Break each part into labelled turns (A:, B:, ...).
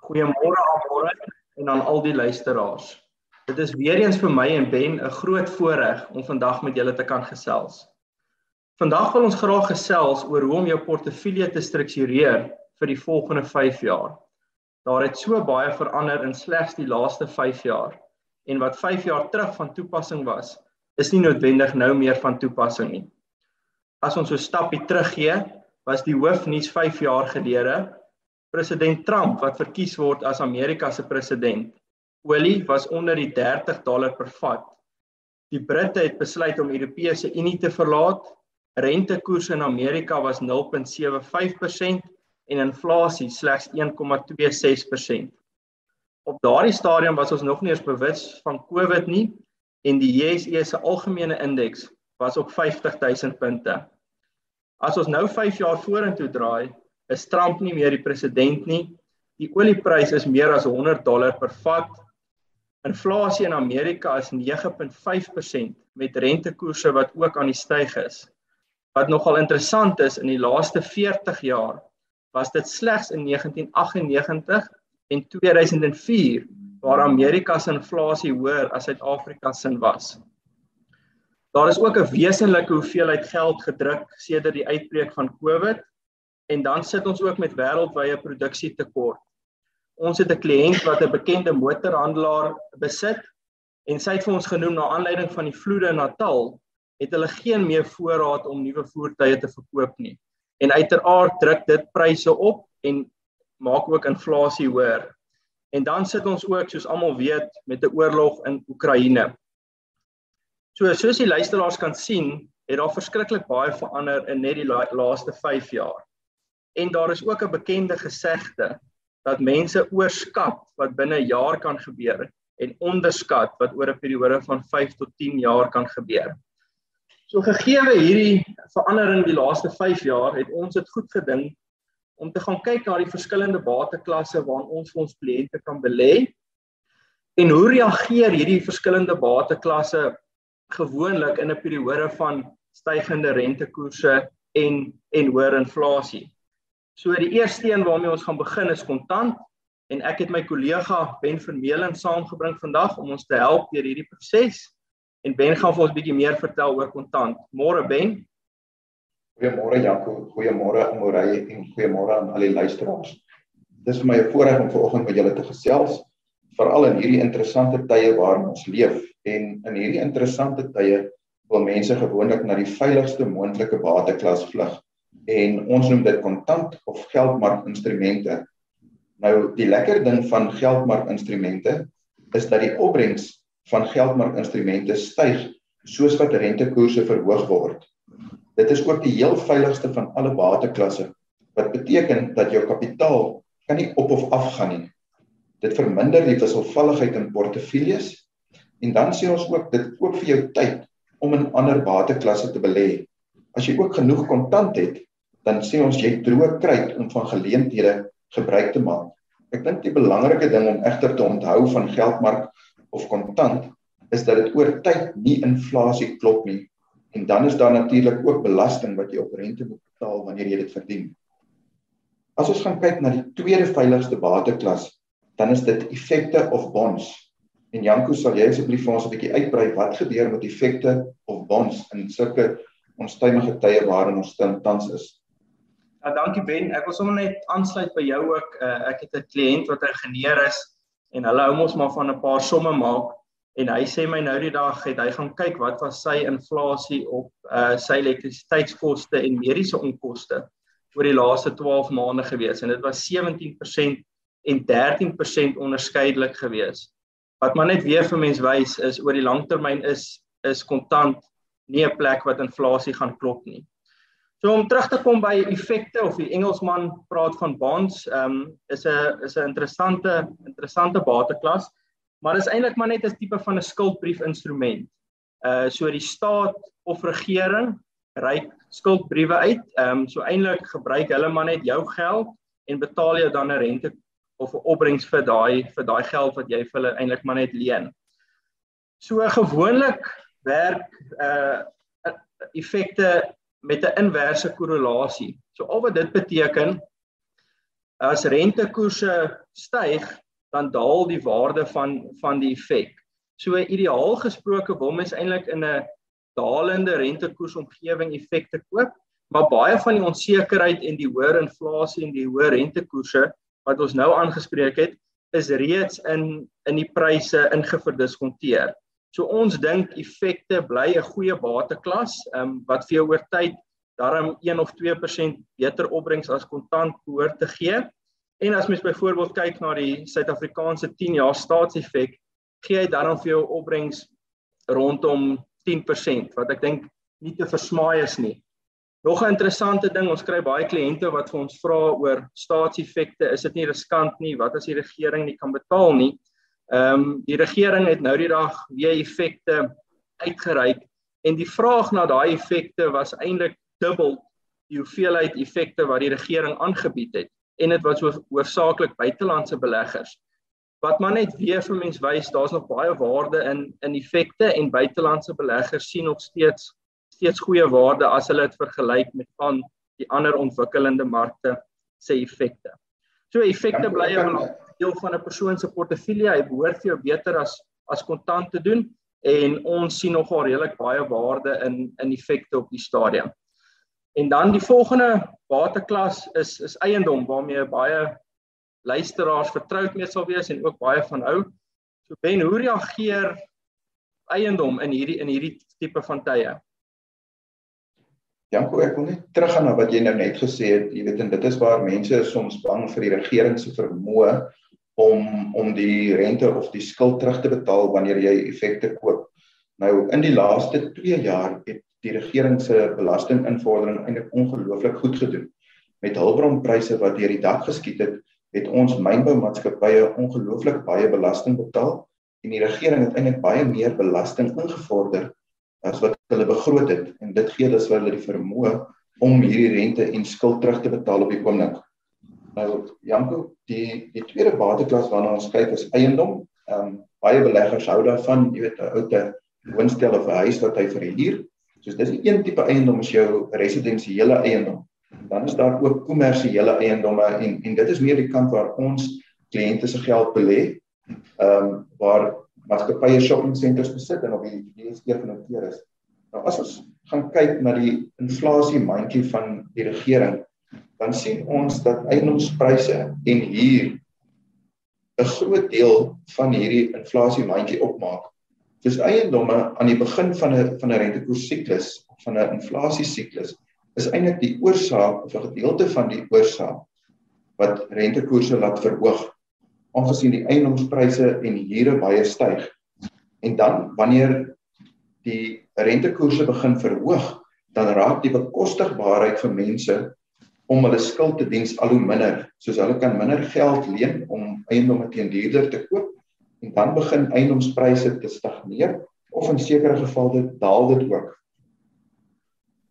A: Goeiemôre almore en aan al die luisteraars. Dit is weer eens vir my en Ben 'n groot voorreg om vandag met julle te kan gesels. Vandag wil ons graag gesels oor hoe om jou portefeulje te struktureer vir die volgende 5 jaar. Daar het so baie verander in slegs die laaste 5 jaar en wat 5 jaar terug van toepassing was, is nie noodwendig nou meer van toepassing nie. As ons so 'n stapie teruggee, was die hoofnuus 5 jaar gelede president Trump wat verkies word as Amerika se president. Olie was onder die 30 dollar per vat. Die Britte het besluit om Europese Unie te verlaat. Rentekoerse in Amerika was 0.75% en inflasie slegs 1.26%. Op daardie stadium was ons nog nie eens bewus van COVID nie en die JSE se algemene indeks was op 50000 punte. As ons nou 5 jaar vorentoe draai, is Trump nie meer die president nie. Die olieprys is meer as 100 dollar per vat. Inflasie in Amerika is 9.5% met rentekoerse wat ook aan die styg is. Wat nogal interessant is in die laaste 40 jaar was dit slegs in 1998 en 2004 waar Amerika se inflasie hoër as Suid-Afrika se was. Daar is ook 'n wesenlike hoeveelheid geld gedruk sedert die uitbreek van COVID en dan sit ons ook met wêreldwye produksietekort. Ons het 'n kliënt wat 'n bekende motorhandelaar besit en sy het vir ons genoem na aanleiding van die vloede in Natal het hulle geen meer voorraad om nuwe voertuie te verkoop nie. En uiteraard druk dit pryse op en maak ook inflasie hoër. En dan sit ons ook soos almal weet met 'n oorlog in Oekraïne. So soos die luisteraars kan sien, het daar verskriklik baie verander in net die la laaste 5 jaar. En daar is ook 'n bekende gesegde dat mense oorskat wat binne 'n jaar kan gebeur en onderskat wat oor 'n periode van 5 tot 10 jaar kan gebeur. So gegee hierdie verandering die laaste 5 jaar, het ons dit goed gedink om te gaan kyk na die verskillende bateklasse waarin ons vir ons kliënte kan belê en hoe reageer hierdie verskillende bateklasse gewoonlik in 'n periode van stygende rentekoerse en en hoër inflasie. So die eerste een waarmee ons gaan begin is kontant en ek het my kollega Ben Vermeulen saamgebring vandag om ons te help deur hierdie proses en Ben gaan vir ons 'n bietjie meer vertel oor kontant. Môre Ben.
B: Goeiemôre Jaco, goeiemôre Morey en goeiemôre aan al die luisteraars. Dis vir my 'n voorreg om vanoggend met julle te gesels, veral in hierdie interessante tye waarin ons leef en in hierdie interessante tye wil mense gewoonlik na die veiligste moontlike bateklas vlug en ons noem dit kontant of geldmarkinstrumente. Nou die lekker ding van geldmarkinstrumente is dat die opbrengs van geldmarkinstrumente styg soos wat rentekoerse verhoog word. Dit is ook die heel veiligste van alle bateklasse wat beteken dat jou kapitaal kan nie op of af gaan nie. Dit verminder die wisselvalligheid in portefeuilles en dan sê ons ook dit koop vir jou tyd om in ander bateklasse te belê. As jy ook genoeg kontant het, dan sê ons jy droog kry om van geleenthede gebruik te maak. Ek dink die belangrike ding om egter te onthou van geldmark of kontant is dat dit oor tyd nie inflasie klop nie en dan is daar natuurlik ook belasting wat jy op rente moet betaal wanneer jy dit verdien. As ons gaan kyk na die tweede veiligste bateklas, dan is dit effekte of bonds. En Janko, sal jy asseblief vir ons 'n bietjie uitbrei wat gebeur met effekte of bonds in sulke onstuimige tye waarin ons tans is?
A: Ja, dankie Ben. Ek wil sommer net aansluit by jou ook. Uh, ek het 'n kliënt wat 'n ingenieur is en hulle hou mos maar van 'n paar somme maak en hy sê my nou die dag het hy gaan kyk wat was sy inflasie op uh sy elektrisiteitskoste en mediese onkoste oor die laaste 12 maande gewees en dit was 17% en 13% onderskeidelik gewees. Wat maar net weer vir mense wys is oor die langtermyn is is kontant nie 'n plek wat inflasie gaan klop nie. So om terug te kom by effekte of die Engelsman praat van bonds, ehm um, is 'n is 'n interessante interessante bateklas, maar is eintlik maar net 'n tipe van 'n skuldbrief instrument. Uh so die staat of regering reik skuldbriewe uit. Ehm um, so eintlik gebruik hulle maar net jou geld en betaal jy dan 'n rente of 'n opbrengs vir daai vir daai geld wat jy vir hulle eintlik maar net leen. So gewoonlik werk uh effekte met 'n inverse korrelasie. So al wat dit beteken As rentekoerse styg, dan daal die waarde van van die effek. So ideaal gesproke wil mens eintlik in 'n dalende rentekoers omgewing effekte koop, maar baie van die onsekerheid en die hoër inflasie en die hoë rentekoerse wat ons nou aangespreek het, is reeds in in die pryse ingeverdiskonteer. So ons dink effekte bly 'n goeie bateklas, ehm um, wat vir jou oor tyd darm 1 of 2% beter opbrengs as kontant behoort te gee. En as mens byvoorbeeld kyk na die Suid-Afrikaanse 10 jaar staatseffek, gee hy dan vir jou opbrengs rondom 10% wat ek dink nie te versmaai is nie. Nog 'n interessante ding, ons kry baie kliënte wat vir ons vra oor staatseffekte, is dit nie riskant nie? Wat as die regering nie kan betaal nie? Ehm um, die regering het nou die dag weer effekte uitgereik en die vraag na daai effekte was eintlik dubbel die hoeveelheid effekte wat die regering aangebied het en dit was hoofsaaklik buitelandse beleggers. Wat maar net weer vir mense wys, daar's nog baie waarde in in effekte en buitelandse beleggers sien nog steeds steeds goeie waarde as hulle dit vergelyk met van die ander ontwikkelende markte se effekte. So effekte bly 'n deel van 'n persoon se portefeulje. Hy behoort vir jou beter as as kontant te doen en ons sien nogal redelik baie waarde in in effekte op die stadium. En dan die volgende waterklas is is eiendom waarmee baie luisteraars vertroud mee sal wees en ook baie van hou. So Ben, hoe reageer eiendom in hierdie in hierdie tipe van tye?
B: Janko, ek wil net teruggaan na wat jy nou net gesê het. Jy weet en dit is waar mense soms bang vir die regering se vermoë om om die rente of die skuld terug te betaal wanneer jy effekte koop. Nou in die laaste 2 jaar het die regering se belastinginvordering eintlik ongelooflik goed gedoen. Met hulpbronpryse wat deur die dak geskiet het, het ons mynboumaatskappye ongelooflik baie belasting betaal en die regering het eintlik baie meer belasting ingevorder as wat hulle begroot het en dit gee dus vir hulle die vermoë om hierdie rente en skuld terug te betaal op die oomblik. Nou Janko, die die tweede bateklas waarna ons kyk is eiendom. Ehm um, baie beleggers hou daarvan, jy weet 'n ou woonstel of 'n huis wat hy verhuur. So dis een tipe eiendom is jou residensiële eiendom. Dan is daar ook kommersiële eiendomme en en dit is meer die kant waar ons kliënte se geld belê. Ehm um, waar maatskappye shopping centers besit en op die DSE genoteer is. Nou as ons gaan kyk na die inflasie mandjie van die regering, dan sien ons dat eiendomspryse en huur 'n groot deel van hierdie inflasie mandjie opmaak. Dis eiendomme aan die begin van 'n van 'n rentekoers siklus of van 'n inflasie siklus is eintlik die oorsaak of 'n gedeelte van die oorsaak wat rentekoerse laat verhoog aangesien die eiendomspryse en huure baie styg. En dan wanneer die rentekoerse begin verhoog, dan raak die bekostigbaarheid vir mense om hulle skuld te diens al hoe minder. Soos hulle kan minder geld leen om eiendomme teen duurder te koop en dan begin eiendomspryse te stagneer of in sekere gevalle daal dit ook.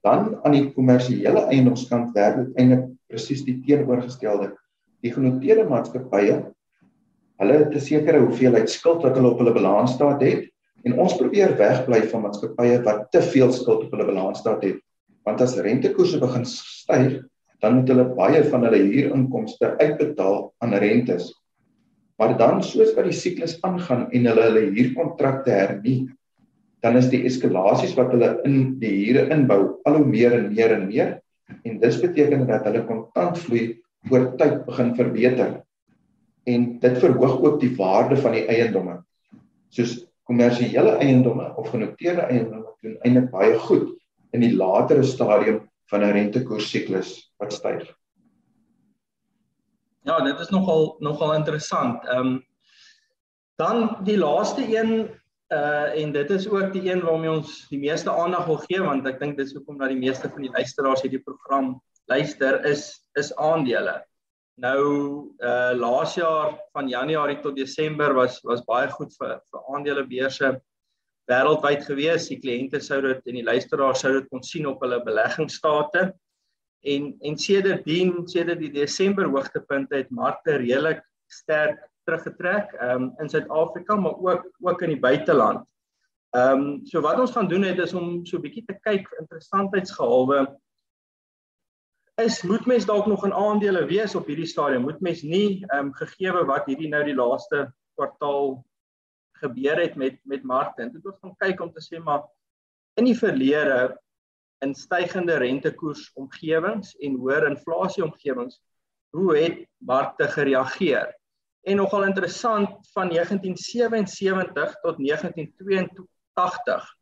B: Dan aan die kommersiële eiendomskant werk dit eintlik presies die teenoorgestelde. Die genoteerde maatskappye Hulle het 'n sekere hoeveelheid skuld wat hulle op hulle balansstaat het en ons probeer wegbly van maatskappye wat te veel skuld op hulle balansstaat het. Want as rentekoerse begin styg, dan moet hulle baie van hulle huurinkomste uitbetaal aan rentes. Maar dan soos wat die siklus aangaan en hulle hulle huurkontrakte hernie, dan is die eskalasies wat hulle in die huure inbou al hoe meer en meer en meer en dis beteken dat hulle kontantvloei oor tyd begin verbeter en dit verhoog ook die waarde van die eiendomme. Soos kommersiële eiendomme of genoteerde eiendomme doen eintlik baie goed in die latere stadium van 'n rentekoersiklus wat styg.
A: Ja, dit is nogal nogal interessant. Ehm um, dan die laaste een uh en dit is ook die een waarmee ons die meeste aandag wil gee want ek dink dis hoekom dat die meeste van die luisteraars hierdie program luister is is aandele. Nou uh laas jaar van Januarie tot Desember was was baie goed vir vir aandelebeurse wêreldwyd gewees. Die kliënte sou dit en die luisteraars sou dit kon sien op hulle beleggingsstate. En en sedertdien, sedert die Desember hoogtepunte het markte redelik sterk teruggetrek um in Suid-Afrika maar ook ook in die buiteland. Ehm um, so wat ons gaan doen het is om so 'n bietjie te kyk interessantheidsgehalwe is moet mens dalk nog in aandele wees op hierdie stadium? Moet mens nie ehm um, gegeewe wat hierdie nou die laaste kwartaal gebeur het met met markte. Dit ons gaan kyk om te sê maar in die verlede in stygende rentekoers omgewings en hoër inflasie omgewings hoe het markte gereageer? En nogal interessant van 1977 tot 1982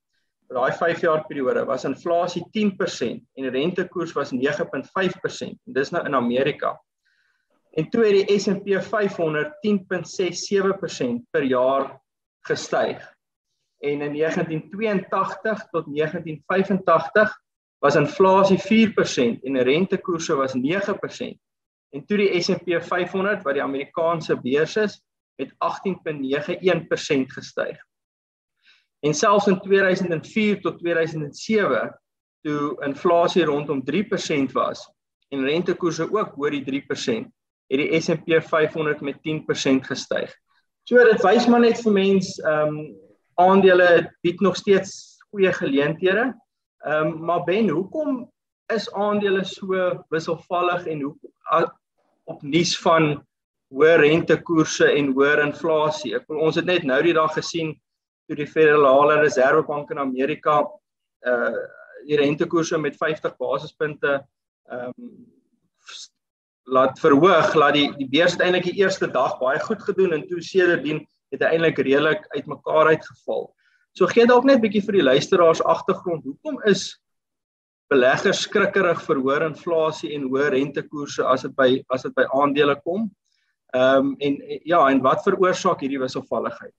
A: daai 5 jaar periode was inflasie 10% en rentekoers was 9.5% en dis nou in Amerika. En toe het die S&P 500 10.67% per jaar gestyg. En in 1982 tot 1985 was inflasie 4% en rentekoerse was 9%. En toe die S&P 500 wat die Amerikaanse beurs is met 18.91% gestyg. En selfs in 2004 tot 2007 toe inflasie rondom 3% was en rentekoerse ook oor die 3%, het die S&P 500 met 10% gestyg. So dit wys maar net vir mense ehm um, aandele bied nog steeds goeie geleenthede. Ehm um, maar Ben, hoekom is aandele so wisselvallig en hoe op nuus van hoë rentekoerse en hoë inflasie? Ek wil ons het net nou die dag gesien toe die Federale Reservebank in Amerika uh die rentekoerse met 50 basispunte ehm um, laat verhoog, laat die die beurs eintlik die eerste dag baie goed gedoen en toe sedertdien het hy eintlik redelik uitmekaar uitgeval. So gee dalk net bietjie vir die luisteraars agtergrond. Hoekom is beleggers skrikkerig vir hoër inflasie en hoë rentekoerse as dit by as dit by aandele kom? Ehm um, en ja, en wat veroorsaak hierdie wisselvalligheid?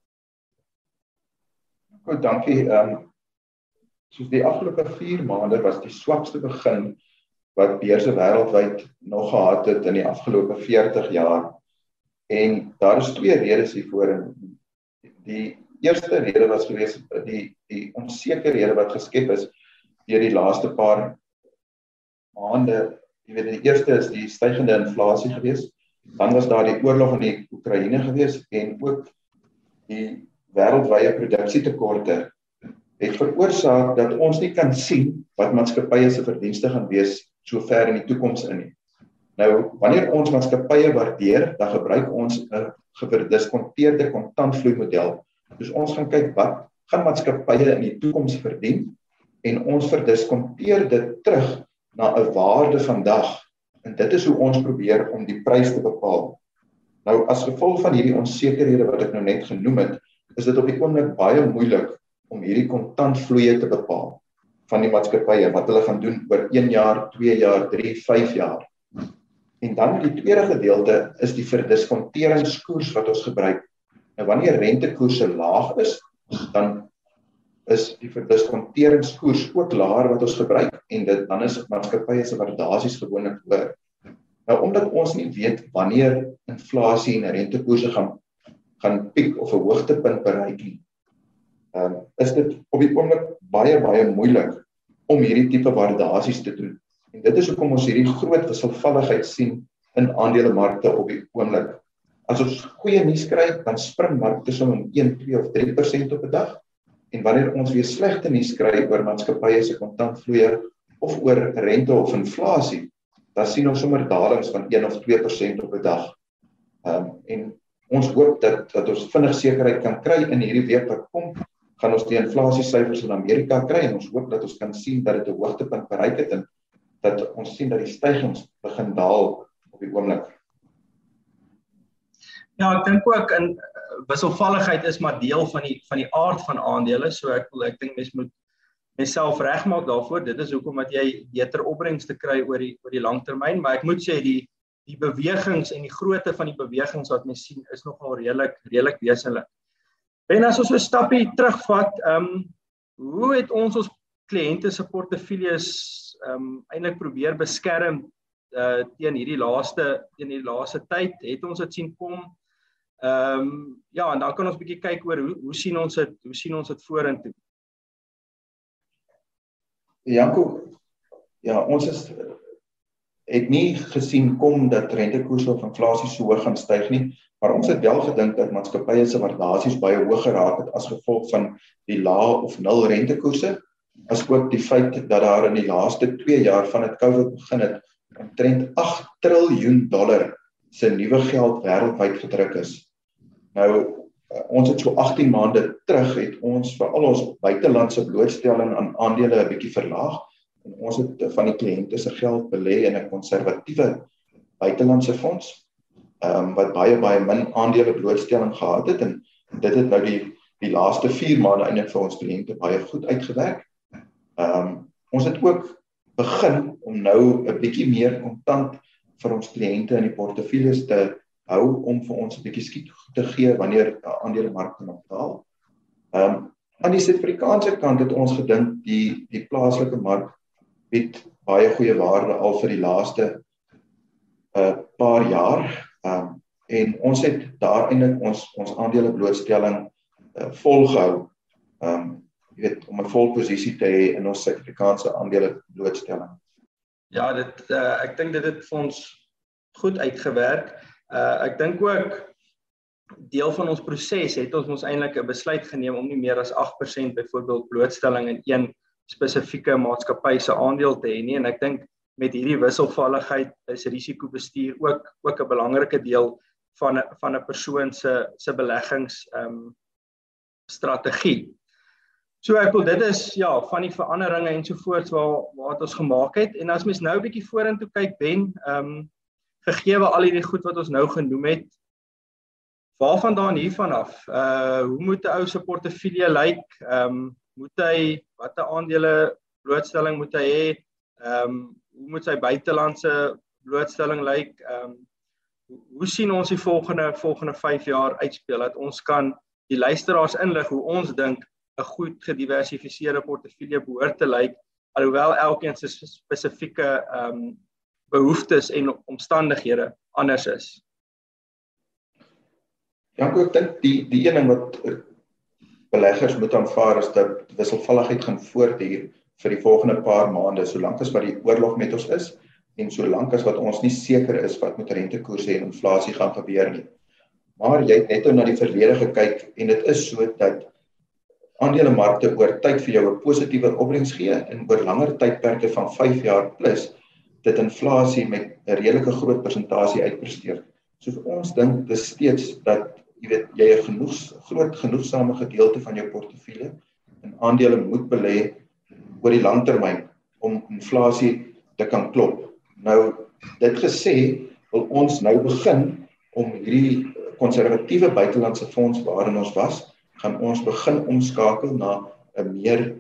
B: Goed, dankie. Ehm um, soos die afgelope 4 maande was die swakste begin wat beurse wêreldwyd nog gehad het in die afgelope 40 jaar. En daar is twee redes hiervoor. Die eerste rede was gewees die die onsekerhede wat geskep is deur die laaste paar maande. Jy weet die eerste is die stygende inflasie gewees. Dan was daar die oorlog in die Oekraïne gewees en ook die wêreldwye produksietekorte het veroorsaak dat ons nie kan sien wat maatskappye se verdienste gaan wees so ver in die toekoms in nie. Nou, wanneer ons maatskappye waardeer, dan gebruik ons 'n gediskonteerde kontantvloei model. Dus ons gaan kyk wat gaan maatskappye in die toekoms verdien en ons verdiskonteer dit terug na 'n waarde vandag. En dit is hoe ons probeer om die prys te bepaal. Nou as gevolg van hierdie onsekerhede wat ek nou net genoem het, is dit op die oomblik baie moeilik om hierdie kontantvloeie te bepaal van die maatskappye wat hulle gaan doen oor 1 jaar, 2 jaar, 3, 5 jaar. En dan die tweede gedeelte is die verdiskonteringskoers wat ons gebruik. Nou wanneer rentekoerse laag is, dan is die verdiskonteringskoers ook laer wat ons gebruik en dit dan is maatskappye se waardasies gewoonlik hoër. Nou omdat ons nie weet wanneer inflasie en rentekoerse gaan gaan piek of 'n hoogtepunt bereik nie. Ehm um, is dit op die oomblik baie baie moeilik om hierdie tipe waardasies te doen. En dit is hoekom ons hierdie groot wisselvalligheid sien in aandelemarkte op die oomblik. As ons goeie nuus kry, dan spring markte soms om 1, 2 of 3% op 'n dag. En wanneer ons weer slegte nuus kry oor maatskappye se kontantvloeie of oor rente of inflasie, dan sien ons sommer dalings van 1 of 2% op 'n dag. Ehm um, en ons hoop dat dat ons vinnig sekerheid kan kry in hierdie week wat kom gaan ons die inflasie syfers in Amerika kry en ons hoop dat ons kan sien dat dit 'n hoogtepunt bereik het en dat ons sien dat die stygings begin daal op die oomblik.
A: Ja, ek dink ook in uh, wisselvalligheid is maar deel van die van die aard van aandele, so ek wil ek dink mens moet myself regmaak daarvoor. Dit is hoekom dat jy beter opbrengste kry oor die oor die langtermyn, maar ek moet sê die die bewegings en die grootte van die bewegings wat mens sien is nogal redelik redelik wesenlik. En as ons 'n stapie terugvat, ehm um, hoe het ons ons kliënte se portefeuilles ehm um, eintlik probeer beskerm uh teen hierdie laaste teen hierdie laaste tyd? Het ons dit sien kom? Ehm um, ja, en dan kan ons bietjie kyk oor hoe hoe sien ons dit hoe sien ons dit vorentoe?
B: Janko, ja, ons is het nie gesien kom dat rentekoerse of inflasie so hoog gaan styg nie, maar ons het wel gedink dat maatskappye se waardasies baie hoog geraak het as gevolg van die lae of nul rentekoerse, asook die feit dat daar in die laaste 2 jaar van dit COVID begin het omtrent 8 triljoen dollar se nuwe geld wêreldwyd gedruk is. Nou uh, ons het so 18 maande terug het ons vir al ons buitelandse blootstelling aan aandele 'n bietjie verlaag en ons het uh, van die kliënte se geld belê in 'n konservatiewe buitelandse fonds ehm um, wat baie baie min aandele blootstelling gehad het en dit het nou die die laaste 4 maande eintlik vir ons kliënte baie goed uitgewerk. Ehm um, ons het ook begin om nou 'n bietjie meer kontant vir ons kliënte in die portefeuilles te hou om vir ons 'n bietjie skiet te gee wanneer aandele markte nog daal. Ehm um, aan die Suid-Afrikaanse kant het ons gedink die die plaaslike mark bied baie goeie waarde al vir die laaste 'n uh, paar jaar. Ehm um, en ons het daar eintlik ons ons aandele blootstelling uh, volgehou. Ehm um, jy weet om 'n vol posisie te hê in ons Suid-Afrikaanse aandele blootstelling.
A: Ja, dit uh, ek dink dit het vir ons goed uitgewerk. Uh ek dink ook deel van ons proses het ons ons eintlik 'n besluit geneem om nie meer as 8% byvoorbeeld blootstelling in een spesifieke maatskappy se aandeel te hê nie en ek dink met hierdie wisselvalligheid is risikobestuur ook ook 'n belangrike deel van van 'n persoon se se beleggings ehm um, strategie. So ek wil dit is ja van die veranderinge en so voorts waar wat ons gemaak het en as mens nou 'n bietjie vorentoe kyk Ben, ehm um, gegee al hierdie goed wat ons nou genoem het, waarvan daan hiervan af? Uh hoe moet 'n ou se portefeulje lyk? Ehm um, moet hy watter aandele blootstelling moet hy hê? Ehm um, hoe moet sy buitelandse blootstelling lyk? Ehm um, hoe sien ons die volgende volgende 5 jaar uitspeel dat ons kan die luisteraars inlig hoe ons dink 'n goed gediversifiseerde portefeulje behoort te lyk alhoewel elkeen se spesifieke ehm um, behoeftes en omstandighede anders is.
B: Ja, ek dink die die een ding wat beleggers moet aanvaar is dat wisselvalligheid gaan voortduur vir die volgende paar maande solank as wat die oorlog met ons is en solank as wat ons nie seker is wat met rentekoerse en inflasie gaan gebeur nie. Maar jy het net nou na die verlede gekyk en dit is so dat aandelemarkte oor tyd vir jou 'n positiewe opbrengs gee en oor langer tydperke van 5 jaar plus dit inflasie met 'n redelike groot persentasie uitpresteer. So ons dink dis steeds dat jy weet jy 'n genoeg groot genoegsame gedeelte van jou portefeulje in aandele moet belê oor die lang termyn om inflasie te kan klop. Nou dit gesê wil ons nou begin om hierdie konservatiewe buitelandse fonds waarin ons was gaan ons begin omskakel na 'n meer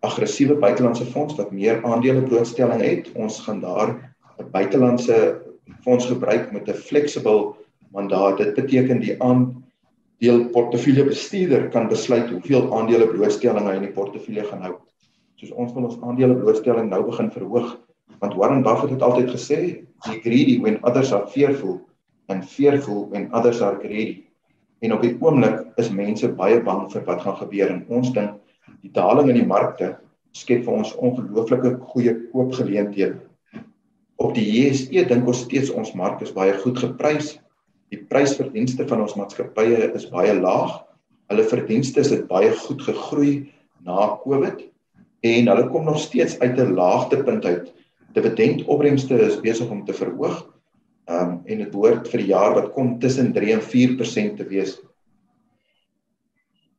B: aggressiewe buitelandse fonds wat meer aandele blootstelling het. Ons gaan daar 'n buitelandse fonds gebruik met 'n flexible mandaat. Dit beteken die aandeel portefeulje bestuurder kan besluit hoeveel aandele blootstelling hy in die portefeulje gaan hou. Soos ons wil ons aandele blootstelling nou begin verhoog want Warren Buffett het altyd gesê, "Be greedy when others are fearful and fearful when others are greedy." En op die oomblik is mense baie bang vir wat gaan gebeur en ons dink die daling in die markte skep vir ons ongelooflike goeie koopgeleenthede. Op die JSE dink ons steeds ons mark is baie goed geprys. Die prysverdienste van ons maatskappye is baie laag. Hulle verdienste het baie goed gegroei na Covid en hulle kom nog steeds uit 'n laagtepunt uit. Dividendopbrengste is besig om te verhoog Ehm um, en dit behoort vir die jaar wat kom tussen 3 en 4% te wees.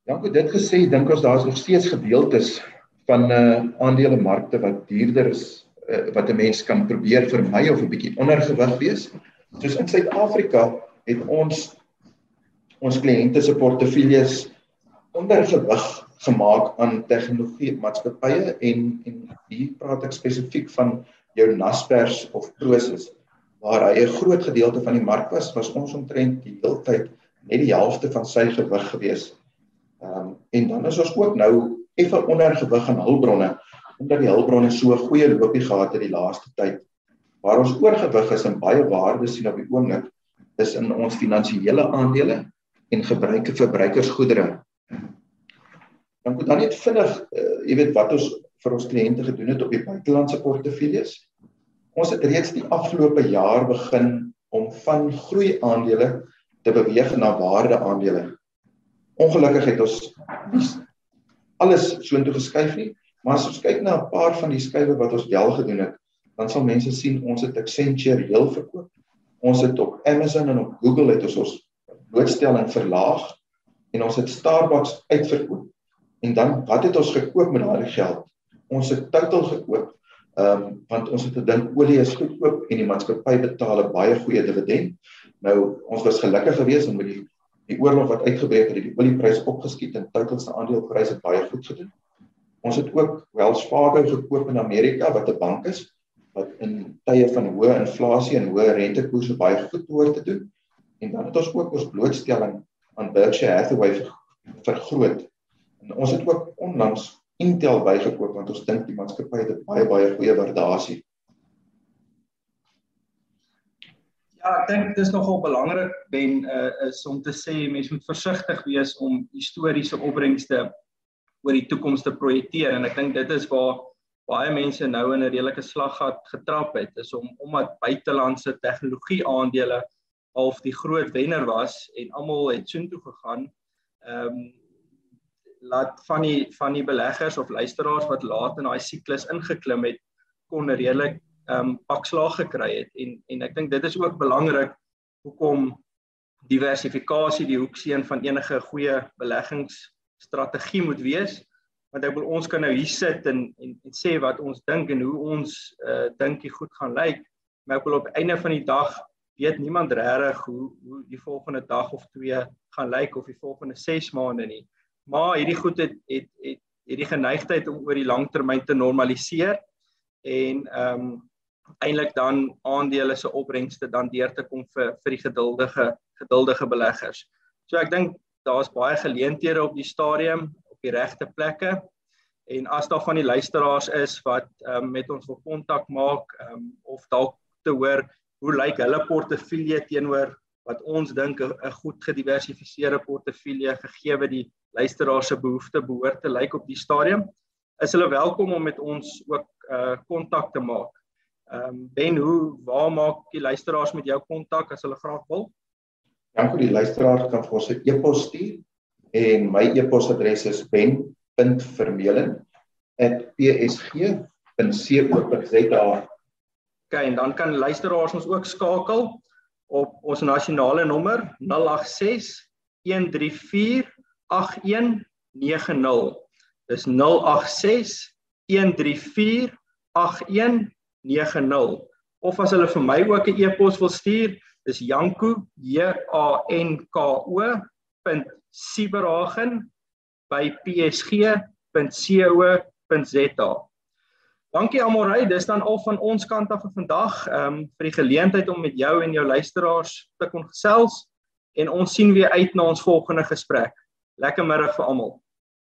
B: Ja, goed dit gesê, dink ons daar is nog steeds gedeeltes van 'n uh, aandelemarkte wat duurder is uh, wat 'n mens kan probeer vermy of 'n bietjie ondergewig wees. Soos in Suid-Afrika het ons ons kliënte se portefeuilles ondergewig gemaak aan tegnologie maatskappye en en hier praat ek spesifiek van jou Naspers of Prosus waar hy 'n groot gedeelte van die mark was, was ons omtrent die heeltyd net die helfte van sy gewig gewees. Ehm um, en dan is ons ook nou effe ondergewig aan hulpbronne omdat die hulpbronne so 'n goeie loopie gehad het die laaste tyd. Waar ons oorgewig is en baie waarde sien op die oomblik is in ons finansiële aandele en gebruike verbruikersgoedere. Dan moet dan net vinnig, uh, jy weet wat ons vir ons kliënte gedoen het op die buitelandse portefeuilles. Ons het reeds die afgelope jaar begin om van groei aandele te beweeg na waarde aandele. Ongelukkig het ons alles soontoe geskuif nie, maar as ons kyk na 'n paar van die skuwe wat ons wel gedoen het, dan sal mense sien ons het Accenture heel verkoop. Ons het op Amazon en op Google het ons ons blootstelling verlaag en ons het Starbucks uitverkoop. En dan wat het ons gekoop met daardie geld? Ons het Total gekoop. Ehm um, want ons het gedink olie is goedkoop en die maatskappy betaal 'n baie goeie dividend. Nou ons was gelukkig geweest om met die die oorlog wat uitgebreek het, het die oliepryse opgeskiet en Total se aandelepryse baie goed gedoen. Ons het ook Wells Fargo gekoop in Amerika wat 'n bank is wat in tye van hoë inflasie en hoë rentekoerse baie goed behoort te doen. En dan het ons ook ons blootstelling aan Berkshire Hathaway vergroot En ons het ook onlangs Intel bygekoop want ons dink die maatskappy het 'n baie baie goeie waardasie.
A: Ja, ek dink dit is nogal belangrik ben uh, is om te sê mense moet versigtig wees om historiese opbrengste oor die toekoms te projekteer en ek dink dit is waar baie mense nou in 'n redelike slaggat getrap het is om omdat buitelandse tegnologie aandele half die groot wenner was en almal het soontoe gegaan. Ehm um, laat van die van die beleggers of luisteraars wat laat in daai siklus ingeklim het kon redelik ehm um, pakslaag gekry het. En en ek dink dit is ook belangrik hoekom diversifikasie die hoeksteen van enige goeie beleggingsstrategie moet wees. Want ek wil ons kan nou hier sit en en, en sê wat ons dink en hoe ons uh, dink die goed gaan lyk. Maar ek wil op einde van die dag weet niemand regtig hoe hoe die volgende dag of twee gaan lyk of die volgende 6 maande nie. Maar hierdie goed het het het hierdie geneigtheid om oor die langtermyn te normaliseer. En ehm um, eintlik dan aandele se opbrengste dan deur te kom vir vir die geduldige geduldige beleggers. So ek dink daar's baie geleenthede op die stadium op die regte plekke en as daar van die luisteraars is wat um, met ons wil kontak maak um, of dalk te hoor hoe lyk hulle portefeulje teenoor wat ons dink 'n goed gediversifiseerde portefeulje gegee die luisteraar se behoefte behoort te lyk op die stadium is hulle welkom om met ons ook uh kontak te maak. Ehm um, Ben, hoe waar maak die luisteraars met jou kontak as hulle graag wil?
B: Ja, vir die luisteraars kan vir ons 'n e-pos stuur en my e-posadres is ben.vermeulen@psg.co.za.
A: OK, en dan kan luisteraars ons ook skakel op ons nasionale nommer 086 134 8190. Dis 086 134 8190. Of as hulle vir my ook 'n e-pos wil stuur, dis janko j a n k o .siberagen@psg.co.za. Dankie Amorey, dis dan al van ons kant af vir vandag, ehm um, vir die geleentheid om met jou en jou luisteraars te kon gesels en ons sien weer uit na ons volgende gesprek. Lekker middag vir almal.